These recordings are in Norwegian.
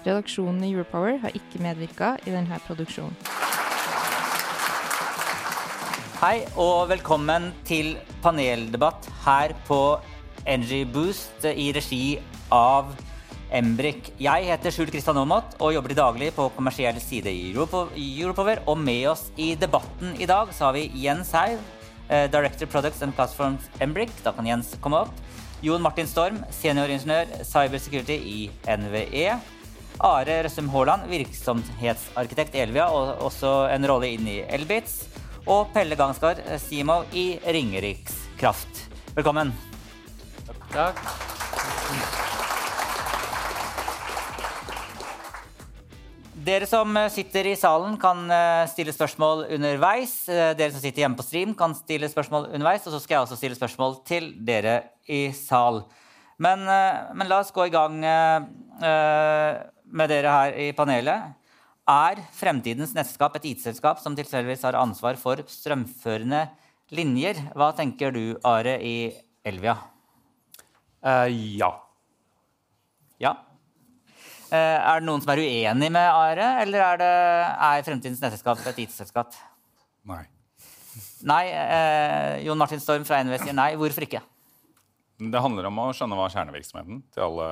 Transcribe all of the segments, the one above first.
Redaksjonen i Europower har ikke medvirka i denne produksjonen. Hei og velkommen til paneldebatt her på Energy Boost i regi av Embrik. Jeg heter Skjul Kristian Aamodt og jobber til daglig på kommersiell side i Europower. Og med oss i debatten i dag så har vi Jens Haug, eh, Director Products and Platforms Embrik. Da kan Jens komme opp. Jon Martin Storm, senioringeniør cybersecurity i NVE. Are Røssum Haaland, virksomhetsarkitekt i Elvia og også en rolle inn i Elbitz. Og Pelle Gangsgaard, CMO i Ringerikskraft. Velkommen. Takk. Dere som sitter i salen, kan eh, stille spørsmål underveis. Eh, dere som sitter hjemme på stream, kan stille spørsmål underveis. Og så skal jeg også stille spørsmål til dere i sal. Men, eh, men la oss gå i gang med dere her i panelet. Er fremtidens nettselskap et IT-selskap som tilfeldigvis har ansvar for strømførende linjer? Hva tenker du, Are, i Elvia? Uh, ja. Ja. Uh, er det noen som er uenig med Are, eller er, det, er fremtidens nettselskap et IT-selskap? Nei. Nei. Uh, Jon Martin Storm fra NVS sier nei. Hvorfor ikke? Det handler om å skjønne hva kjernevirksomheten til alle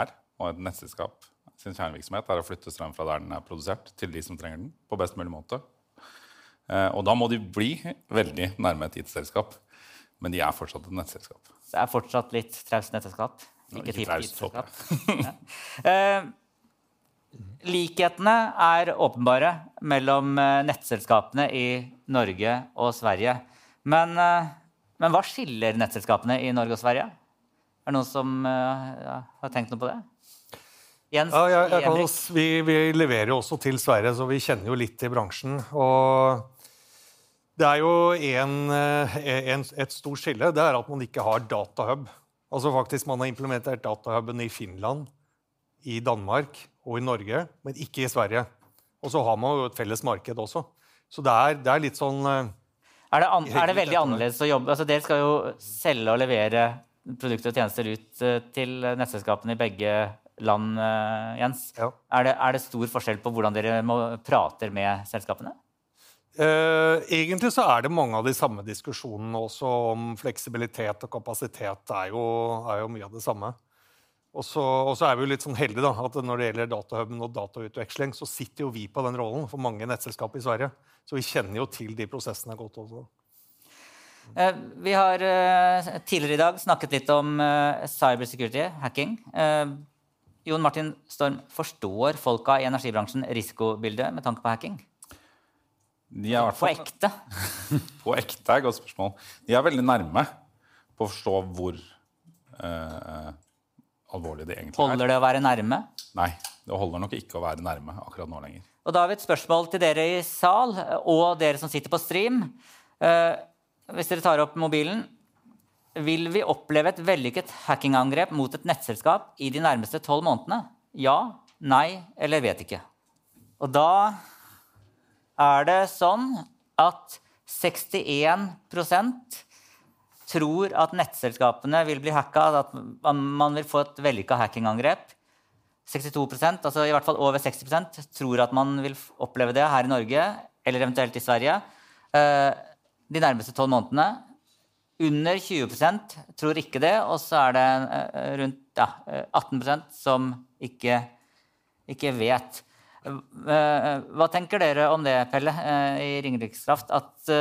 er. Og et nettselskap sin kjernevirksomhet er å flytte strøm fra der den er produsert, til de som trenger den, på best mulig måte. Og da må de bli veldig nærme et IT-selskap. Men de er fortsatt et nettselskap. Det er fortsatt litt traust nettselskap? Ikke, ikke traust, ja. eh, likhetene er åpenbare mellom nettselskapene i Norge og Sverige. Men, eh, men hva skiller nettselskapene i Norge og Sverige? Er det noen som uh, har tenkt noe på det? Jens, ja, jeg, jeg kan, vi, vi, leverer jo også til Sverige, så vi kjenner jo litt til bransjen. Og det er jo en, en, et stort skille. Det er at man ikke har datahub. Altså faktisk Man har implementert datahuben i Finland, i Danmark og i Norge, men ikke i Sverige. Og så har man jo et felles marked også. Så det er, det er litt sånn Er det, an, er det veldig annerledes å jobbe? Altså, dere skal jo selge og levere produkter og tjenester ut til nettselskapene i begge land, Jens. Ja. Er, det, er, det, stor forskjell på hvordan dere må, prater med selskapene? Eh, egentlig så er det mange av de samme diskusjonene også om fleksibilitet og kapasitet. Det er jo, er jo mye av det samme. Og så, er vi jo litt sånn heldige da, at når det gjelder datahuben og datautveksling, så sitter jo vi på den rollen for mange nettselskap i Sverige. Så vi kjenner jo til de prosessene godt også. Eh, vi har eh, tidligere i dag snakket litt om eh, cybersecurity, hacking. Jon Martin Storm, forstår folka i energibransjen risikobildet med tanke på hacking? De er på ekte? på ekte er et godt spørsmål. De er veldig nærme på å forstå hvor eh, alvorlig det egentlig er. Holder det å være nærme? Nei, det holder nok ikke å være nærme akkurat nå lenger. Og Da har vi et spørsmål til dere i sal, og dere som sitter på stream. Eh, hvis dere tar opp mobilen, vil vi oppleve et vellykket hackingangrep mot et nettselskap i de nærmeste tolv månedene? Ja, nei eller vet ikke. Og da er det sånn at 61% tror at nettselskapene vil bli hacka, at man vil få et vellykka hackingangrep. 62% altså i hvert fall over 60% tror at man vil oppleve det her i Norge eller eventuelt i Sverige eh, de nærmeste tolv månedene. Under 20% tror ikke det, og så er det eh, rundt ja, 18 eh, som ikke, ikke vet. Eh, hva tenker dere om det, Pelle, i Ringerikskraft? At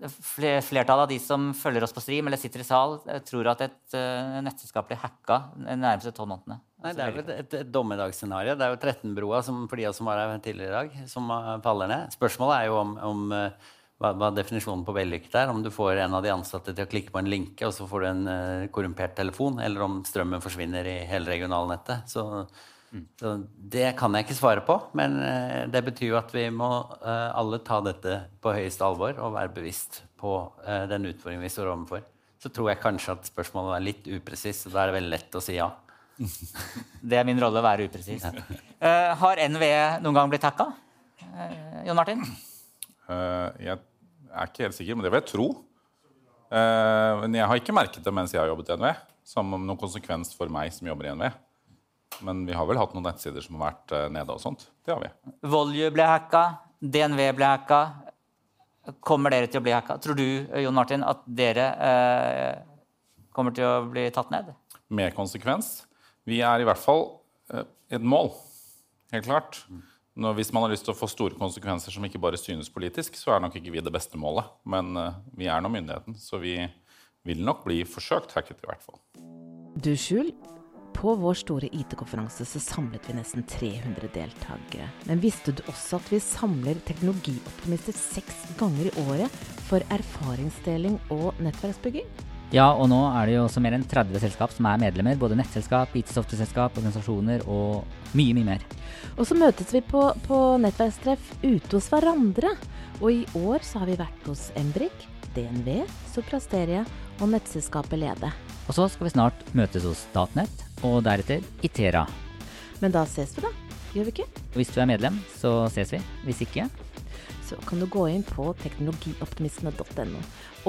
flertallet av de som følger oss på stream eller sitter i sal, tror at et nettselskap blir hacka de nærmeste tolv månedene? Nei, Det er vel et, et dommedagsscenario. Det er jo 13-broa for de som var her tidligere i dag, som faller ned. Spørsmålet er jo om, om hva, hva, definisjonen på vellykket er. Om du får en av de ansatte til å klikke på en linke, og så får du en uh, korrumpert telefon, eller om strømmen forsvinner i hele regionalnettet. Så Mm. Så det kan jeg ikke svare på, men uh, det betyr jo at vi må uh, alle ta dette på høyeste alvor og være bevisst på uh, den utfordringen vi står overfor. Så tror jeg kanskje at spørsmålet er litt upresist, og da er det veldig lett å si ja. det er min rolle å være upresis. har NVE noen gang blitt hacka? Jon Martin? jeg er ikke helt sikker, men det vil jeg tro. men jeg har ikke merket det mens jeg har jobbet i NVE, som noen konsekvens for meg som jobber i NVE. Men vi har vel hatt noen nettsider som har vært uh, nede og sånt. Det har vi. Volue ble hacka. DNV ble hacka. Kommer dere til å bli hacka? Tror du Jon Martin, at dere uh, kommer til å bli tatt ned? Med konsekvens. Vi er i hvert fall uh, et mål. Helt klart. Nå, hvis man har lyst til å få store konsekvenser som ikke bare synes politisk, så er nok ikke vi det beste målet. Men vi er nå myndigheten, så vi vil nok bli forsøkt hacket i hvert fall. Du, Skjul, på vår store IT-konferanse så samlet vi nesten 300 deltakere. Men visste du også at vi samler teknologioptimister seks ganger i året for erfaringsdeling og nettverksbygging? Ja, og nå er det jo også mer enn 30 selskap som er medlemmer. Både nettselskap, IT-software-selskap, organisasjoner og mye, mye mer. Og så møtes vi på, på nettverkstreff ute hos hverandre. Og i år så har vi vært hos Embrik, DNV, Soprasteria og nettselskapet Lede. Og så skal vi snart møtes hos Statnett, og deretter Itera. Men da ses vi, da. Gjør vi ikke? Hvis du er medlem, så ses vi. Hvis ikke Så kan du gå inn på teknologioptimisme.no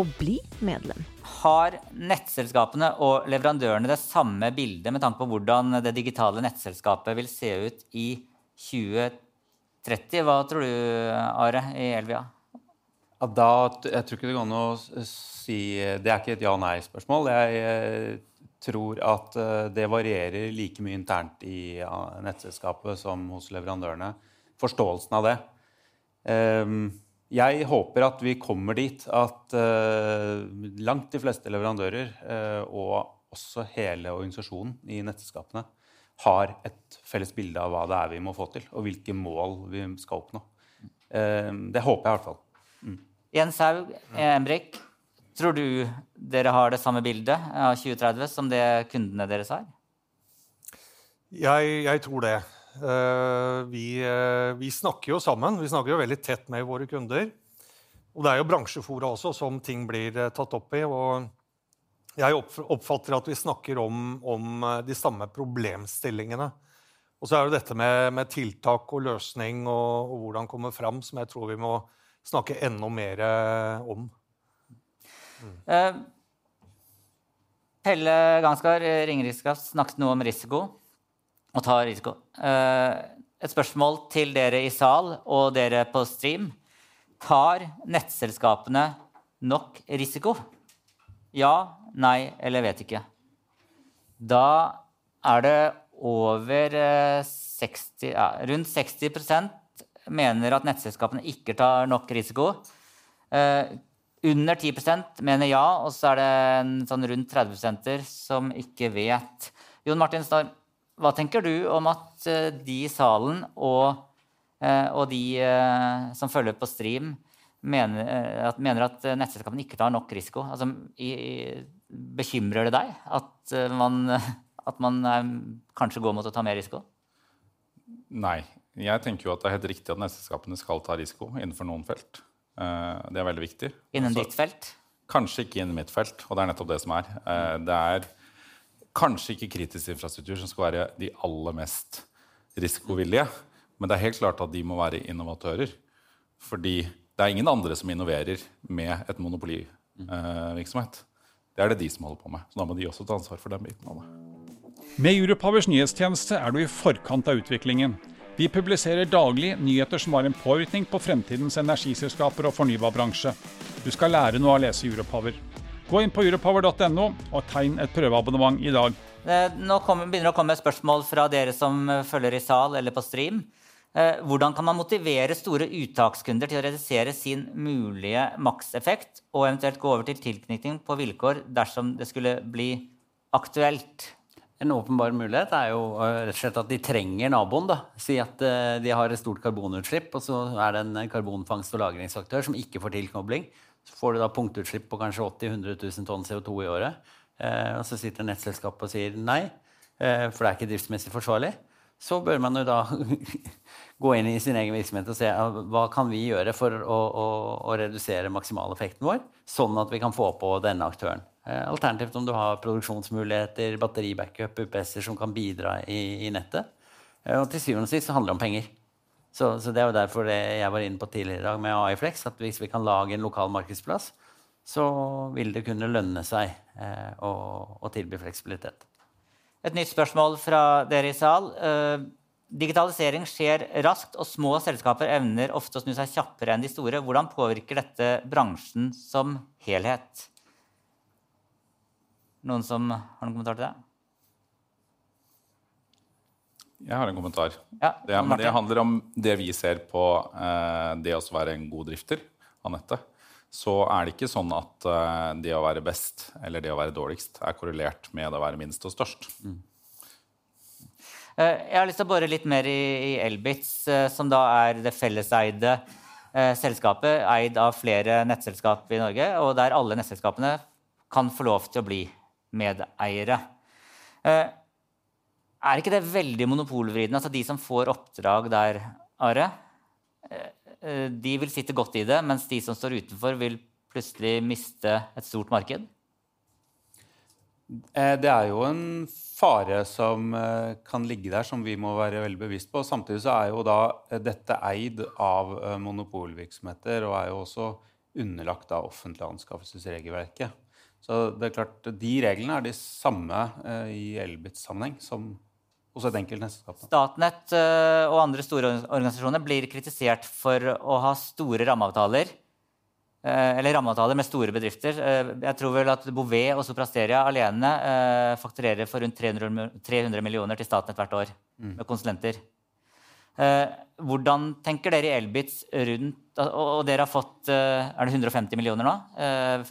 og bli medlem. Har nettselskapene og leverandørene det samme bildet med tanke på hvordan det digitale nettselskapet vil se ut i 2030? Hva tror du, Are, i Elvia? Ja, da, jeg tror ikke det går an å si Det er ikke et ja-nei-spørsmål. Jeg eh, tror at eh, det varierer like mye internt i nettselskapet som hos leverandørene. Forståelsen av det. Ehm, jeg håper at vi kommer dit at eh, langt de fleste leverandører, eh, og også hele organisasjonen i nettselskapene, har et felles bilde av hva det er vi må få til, og hvilke mål vi skal oppnå. Ehm, det håper jeg i hvert fall. Mm. Jens Haug, Embrik, Tror du dere har det samme bildet av 2030 som det kundene deres har? Jeg, jeg tror det. Uh, vi, uh, vi, snakker jo sammen. Vi snakker jo veldig tett med våre kunder. Og det er jo bransjefora også som ting blir uh, tatt opp i. Og jeg oppfatter at vi snakker om, om de samme problemstillingene. Og så er det dette med, med tiltak og løsning og, og, hvordan komme fram som jeg tror vi må snakke enda mer om. Uh, Pelle Gansgaard, eh, Ringerikskraft, snakket noe om risiko. Å ta risiko. Uh, et spørsmål til dere i sal og dere på stream. Tar nettselskapene nok risiko? Ja, nei eller vet ikke. Da er det over 60 ja, Rundt 60% mener at nettselskapene ikke tar nok risiko. Uh, under 10% mener ja, og så er det sånn rundt 30% som ikke vet. Jon Martin Storm, hva tenker du om at eh, de i salen og, eh, og de eh, som følger på stream, mener at, mener at nettselskapene ikke tar nok risiko? Altså, i, bekymrer det deg at man, at man kanskje går mot å ta mer risiko? Nei. Jeg tenker jo at det er helt riktig at nettselskapene skal ta risiko innenfor noen felt. Det er veldig viktig. Innen ditt felt? Kanskje ikke innen mitt felt. Og det er nettopp det som er. Det er kanskje ikke kritisk infrastruktur som skal være de aller mest risikovillige. Men det er helt klart at de må være innovatører. Fordi det er ingen andre som innoverer med et monopolivirksomhet. Det er det de som holder på med. Så da må de også ta ansvar for den biten av det. Med Europowers nyhetstjeneste er du i forkant av utviklingen. Vi publiserer daglig nyheter som har en påvirkning på fremtidens energiselskaper og fornybarbransje. Du skal lære noe av å lese Europower. Gå inn på europower.no og tegn et prøveabonnement i dag. Nå nå begynner det å komme spørsmål fra dere som eh, følger i sal eller på stream. Eh, hvordan kan man motivere store uttakskunder til å redusere sin mulige makseffekt, og eventuelt gå over til tilknytning på vilkår dersom det skulle bli aktuelt? En åpenbar mulighet er jo eh, rett og slett at de trenger naboen. da. Si at de har et stort karbonutslipp, og så er det en karbonfangst- og lagringsaktør som ikke får tilkobling. Så får du da punktutslipp på kanskje 80 000-100 000 tonn CO2 i året. Eh, og så sitter nettselskapet og sier nei, eh, for det er ikke driftsmessig forsvarlig. så bør man jo da gå inn i sin egen virksomhet og se hva kan vi gjøre for å, å, å redusere maksimaleffekten vår, sånn at vi kan få på denne aktøren. Eh, alternativt om du har produksjonsmuligheter, batteribackup, UPS-er som kan bidra i, i nettet. Eh, og til syvende og sist så handler det om penger. Så, så, det er jo derfor det jeg var inne på tidligere i dag med AIFlex, at hvis vi kan lage en lokal markedsplass, så vil det kunne lønne seg eh, å, å tilby fleksibilitet. Et nytt spørsmål fra dere i sal. Eh, digitalisering skjer raskt, og små selskaper evner ofte å snu seg kjappere enn de store. Hvordan påvirker dette bransjen som helhet? Noen som har noen kommentar til det? Jeg har en kommentar. Ja, det, det, handler om det vi ser på eh, det å være en god drifter av nettet så er det ikke sånn at eh, det å være best eller det å være dårligst er korrelert med det å være minst og størst. Mm. Uh, jeg har lyst til å bore litt mer i, i Elbits, uh, som da er det felleseide selskapet, eid av flere nettselskap i Norge, og der alle nettselskapene kan få lov til å bli medeiere. Er ikke det veldig monopolvridende? Altså de som får oppdrag der, Are? Eh, de vil sitte godt i det, mens de som står utenfor, vil plutselig miste et stort marked? Eh, det er jo en fare som eh, kan ligge der, som vi må være veldig bevisst på. Samtidig så er jo da dette eid av monopolvirksomheter og er jo også underlagt av offentlig anskaffelsesregelverket. Så det er klart, de reglene er de samme i Elbits sammenheng som hos et enkelt nettselskap? Statnett eh, og andre store organisasjoner blir kritisert for å ha store rammeavtaler. Eh, eller rammeavtaler med store bedrifter. Eh, jeg tror vel at Bouvet og Soprasteria alene fakturerer for rundt 300 millioner til Statnett hvert år mm. med konsulenter. Hvordan tenker dere i Elbitz rundt Og dere har fått er det 150 millioner nå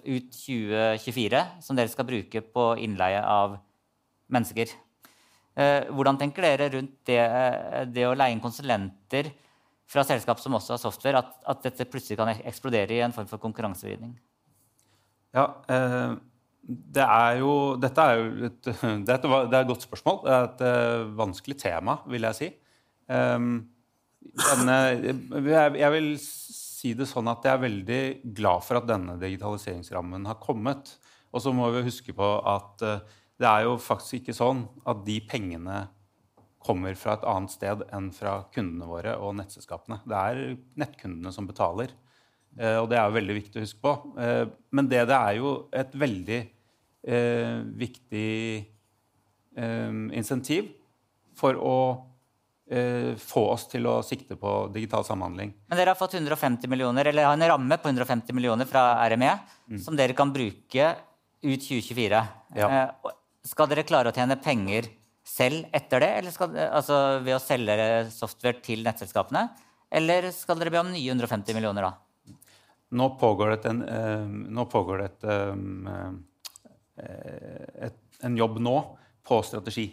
ut 2024 som dere skal bruke på innleie av mennesker. Eh, hvordan tenker dere rundt det, eh, det å leie inn konsulenter fra selskap som også har software, at, at, dette plutselig kan eksplodere i en form for konkurransevridning? Ja, eh, det er jo, dette er jo et, det er et, det er et godt spørsmål. Det er et vanskelig tema, vil jeg si. Um, denne, jeg, jeg vil si det sånn at jeg er veldig glad for at denne digitaliseringsrammen har kommet. Og så må vi huske på at uh, det er jo faktisk ikke sånn at de pengene kommer fra et annet sted enn fra kundene våre og nettselskapene. Det er nettkundene som betaler. Eh, og det er jo veldig viktig å huske på. Eh, men det, det er jo et veldig eh, viktig eh, insentiv for å eh, få oss til å sikte på digital samhandling. Men dere har fått 150 millioner, eller har en ramme på 150 millioner fra RME mm. som dere kan bruke ut 2024. Ja. Eh, skal dere klare å tjene penger selv etter det, eller skal, altså ved å selge software til nettselskapene? Eller skal dere be om nye 150 millioner da? Nå pågår det, en, eh, nå pågår det et, eh, et, en jobb nå på strategi.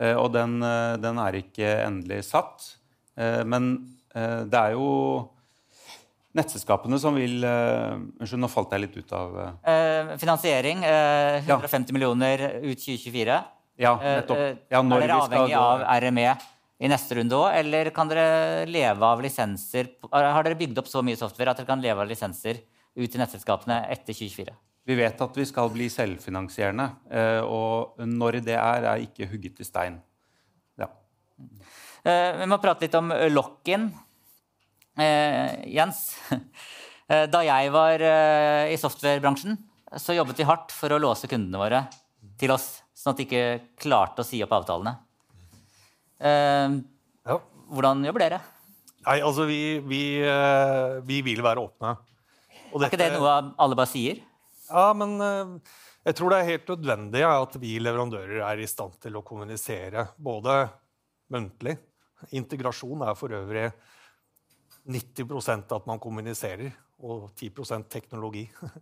Eh, og den, uh, den, er ikke endelig satt. men det er jo nettselskapene som vil uh, Unnskyld, nå falt jeg litt ut av uh, Finansiering. Uh, 150 ja. millioner ut 2024. Ja, nettopp. Ja, er dere avhengig av RME i neste runde òg, eller kan dere leve av lisenser Har dere bygd opp så mye software at dere kan leve av lisenser ut til nettselskapene etter 2024? Vi vet at vi skal bli selvfinansierende, og når det er, er ikke hugget i stein. Ja. Vi må prate litt om lock-in. Eh, Jens, eh, da jeg var eh, i softwarebransjen, så jobbet vi hardt for å låse kundene våre til oss, sånn at de ikke klarte å si opp avtalene. Eh, ja. Hvordan jobber dere? Nei, altså vi, vi, vi vil være åpne. Og er ikke det noe alle bare sier? Ja, men jeg tror det er helt nødvendig at vi leverandører er i stand til å kommunisere både muntlig Integrasjon er for øvrig 90% at man kommuniserer, og 10% teknologi.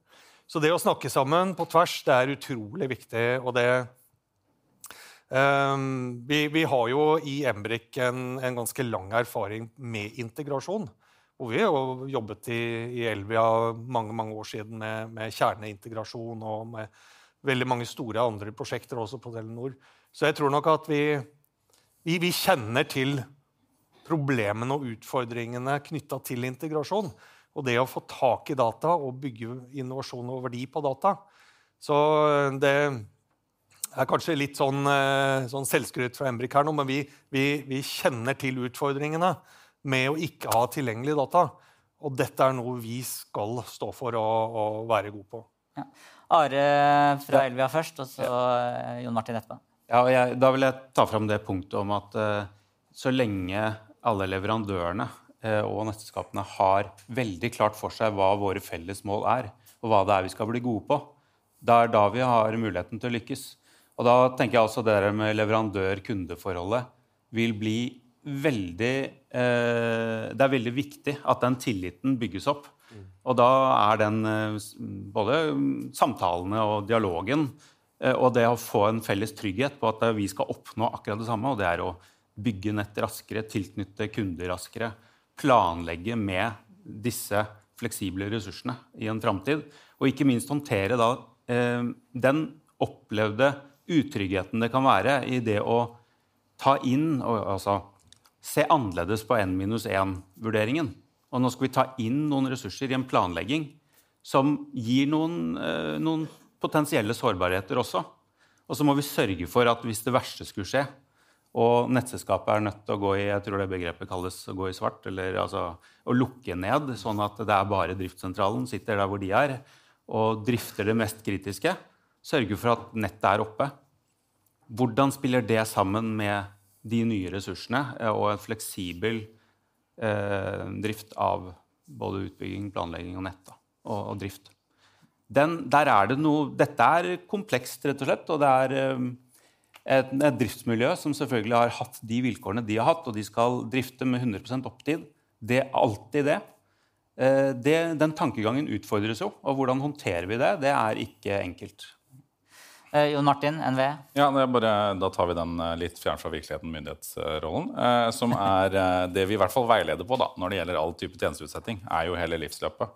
Så det å snakke sammen på tvers det er utrolig viktig. og det um, vi, vi, har jo i Embrik en, en, ganske lang erfaring med integrasjon. Og vi har jobbet i, i Elvia mange mange år siden med, med, kjerneintegrasjon og med veldig mange store andre prosjekter også på Telenor. Så jeg tror nok at vi, vi, vi, kjenner til problemene og utfordringene knytta til integrasjon. Og det å få tak i data og bygge innovasjon og verdi på data. Så det er kanskje litt sånn, eh, sånn selvskryt fra Embrik her nå, men vi, vi, vi, kjenner til utfordringene med å ikke ha tilgjengelig data. Og dette er noe vi skal stå for og være gode på. Ja. Are fra Elvia først, og så ja. Jon Martin etterpå. Ja, jeg, da vil jeg ta fram det punktet om at uh, så lenge alle leverandørene uh, og nettselskapene har veldig klart for seg hva våre felles mål er, og hva det er vi skal bli gode på, det er da vi har muligheten til å lykkes. Og da tenker jeg også det der med leverandør-kundeforholdet vil bli veldig eh, Det er veldig viktig at den tilliten bygges opp. Og da er den både samtalene og dialogen Eh, og det å få en felles trygghet på at eh, vi skal oppnå akkurat det samme, og det er å bygge nett raskere, tilknytte kunder raskere, planlegge med disse fleksible ressursene i en framtid, og ikke minst håndtere da eh, den opplevde utryggheten det kan være i det å ta inn og altså se annerledes på N minus 1-vurderingen. Og nå skal vi ta inn noen ressurser i en planlegging som gir noen, eh, noen potensielle sårbarheter også. Og så må vi sørge for at hvis det verste skulle skje, og nettselskapet er nødt til å gå i jeg tror det begrepet kalles å gå i svart, eller altså å lukke ned, sånn at det er bare driftssentralen sitter der hvor de er, og drifter det mest kritiske, sørge for at nettet er oppe. Hvordan spiller det sammen med de nye ressursene eh, og en fleksibel eh, drift av både utbygging, planlegging og nett da, og, og drift? den, der er det noe Dette er komplekst, rett og slett. Og det er um, et, et, driftsmiljø som selvfølgelig har hatt de vilkårene de har hatt, og de skal drifte med 100% opptid. Det er alltid det. Uh, det. Den tankegangen utfordres jo, og hvordan håndterer vi det? Det er ikke enkelt. Eh, Jon Martin, NV? Ja, bare, Da tar vi den eh, litt fjern fra virkeligheten, myndighetsrollen. Eh, som er eh, det vi i hvert fall veileder på da, når det gjelder all type tjenesteutsetting. er jo hele livsløpet.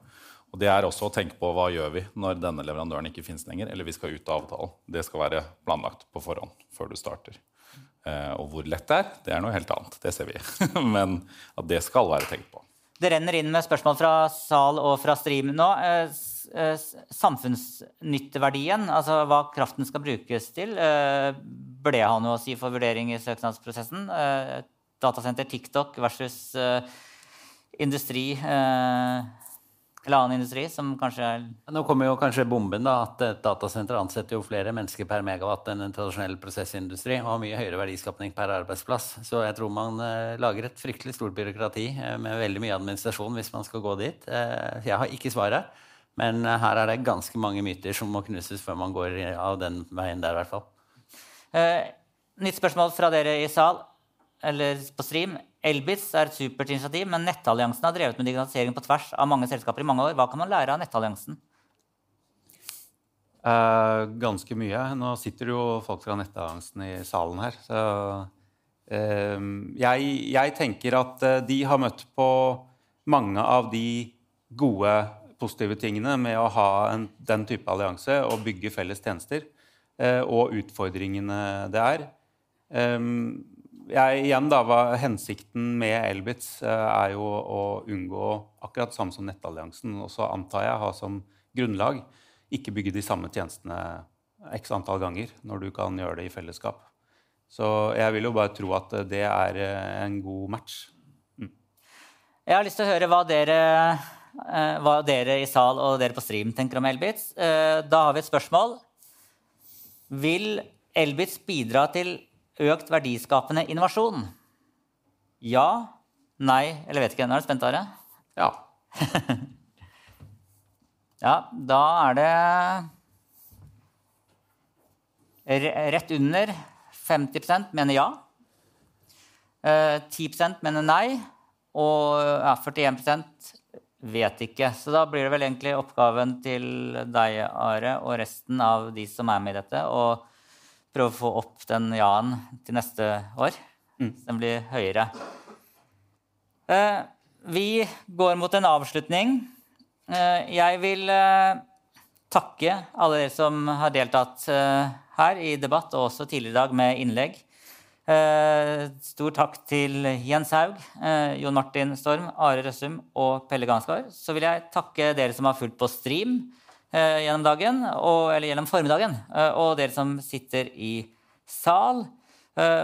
Og Det er også å tenke på hva gjør vi når denne leverandøren ikke finnes lenger, eller vi skal ut av avtalen. Det skal være planlagt på forhånd før du starter. Eh, og hvor lett det er, det er noe helt annet. Det ser vi. Men at det skal være tenkt på. Det renner inn med spørsmål fra sal og fra stream nå. Eh, eh, samfunnsnytteverdien, altså hva kraften skal brukes til, eh, jeg ha noe å si for vurdering i søknadsprosessen? Eh, datasenter TikTok versus eh, industri. Eh, eller annen industri som kanskje er Nå kommer jo kanskje bomben, da. At et datasenter ansetter jo flere mennesker per megawatt enn en tradisjonell prosessindustri. Og har mye høyere verdiskapning per arbeidsplass. Så jeg tror man uh, lager et fryktelig stort byråkrati uh, med veldig mye administrasjon hvis man skal gå dit. Uh, jeg har ikke svaret. Men her er det ganske mange myter som må knuses før man går av den veien der, i hvert fall. nytt spørsmål fra dere i sal, eller på stream. Elbitz er et supert initiativ, men Nettalliansen har drevet med digitalisering på tvers av mange selskaper i mange år. Hva kan man lære av Nettalliansen? Eh, ganske mye. Nå sitter jo folk fra Nettalliansen i salen her. Så eh, jeg, jeg, tenker at uh, de har møtt på mange av de gode, positive tingene med å ha en, den type allianse og bygge felles tjenester, og utfordringene det er. Um, jeg, igjen da, hva, Hensikten med Elbitz eh, er jo å unngå akkurat samme som Nettalliansen. Og så antar jeg ha som grunnlag ikke bygge de samme tjenestene x antall ganger når du kan gjøre det i fellesskap. Så jeg vil jo bare tro at det er eh, en god match. Mm. Jeg har lyst til å høre hva dere, eh, hva dere i sal og dere på stream tenker om Elbitz. Da har vi et spørsmål. Vil Elbitz bidra til økt verdiskapende innovasjon? Ja, nei eller vet ikke. Nå er du spent, Are? Ja. ja, da er det rett under 50% mener ja. 10 eh, mener nei. Og ja, 41% vet ikke. Så da blir det vel egentlig oppgaven til deg, Are, og resten av de som er med i dette, å prøve å få opp den ja-en til neste år. Mm. Den blir høyere. Eh, vi går mot en avslutning. Eh, jeg vil eh, takke alle dere som har deltatt her i debatt, og også tidligere i dag med innlegg. Eh, stor takk til Jens Haug, Jon Martin Storm, Are Røssum og Pelle Gansgaard. Så vil jeg takke dere som har fulgt på stream gjennom dagen, og, eller gjennom formiddagen. og dere som sitter i sal.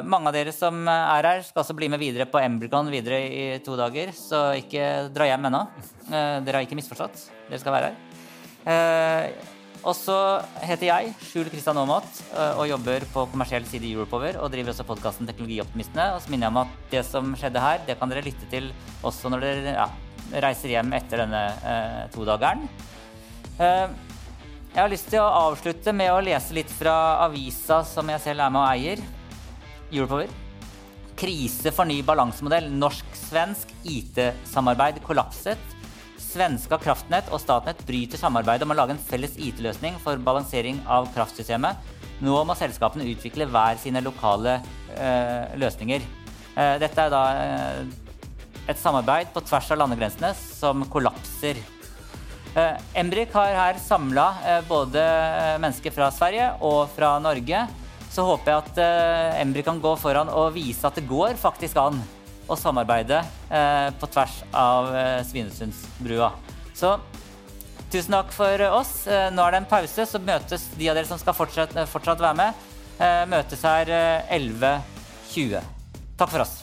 mange av dere som er her, skal også bli med videre på Embrygon videre i to dager, så ikke dra hjem ennå. dere har ikke misforstått. Dere skal være her. Og så heter jeg Skjul Kristian Aamodt eh, og jobber på kommersiell side i Europower og driver også podkasten Teknologioptimistene. Og så minner jeg om at det som skjedde her, det kan dere lytte til også når dere ja, reiser hjem etter denne eh, todageren. Eh, jeg har lyst til å avslutte med å lese litt fra avisa som jeg selv er med og eier, Europower. Krise for ny balansemodell. Norsk-svensk IT-samarbeid kollapset svenska Kraftnett og Statnett bryter samarbeidet om å lage en felles IT-løsning for balansering av kraftsystemet. Nå må selskapene utvikle hver sine lokale eh, løsninger. Eh, dette er da eh, et samarbeid på tvers av landegrensene som kollapser. Eh, Embrik har her samla eh, både mennesker fra Sverige og fra Norge. Så håper jeg at eh, Embrik kan gå foran og vise at det går faktisk an å samarbeide eh, på tvers av eh, Svinesundsbrua. Så tusen takk for oss. Eh, nå er det en pause, så møtes de av dere som skal fortsatt, eh, fortsatt være med, eh, møtes her 11.20. Eh, takk for oss.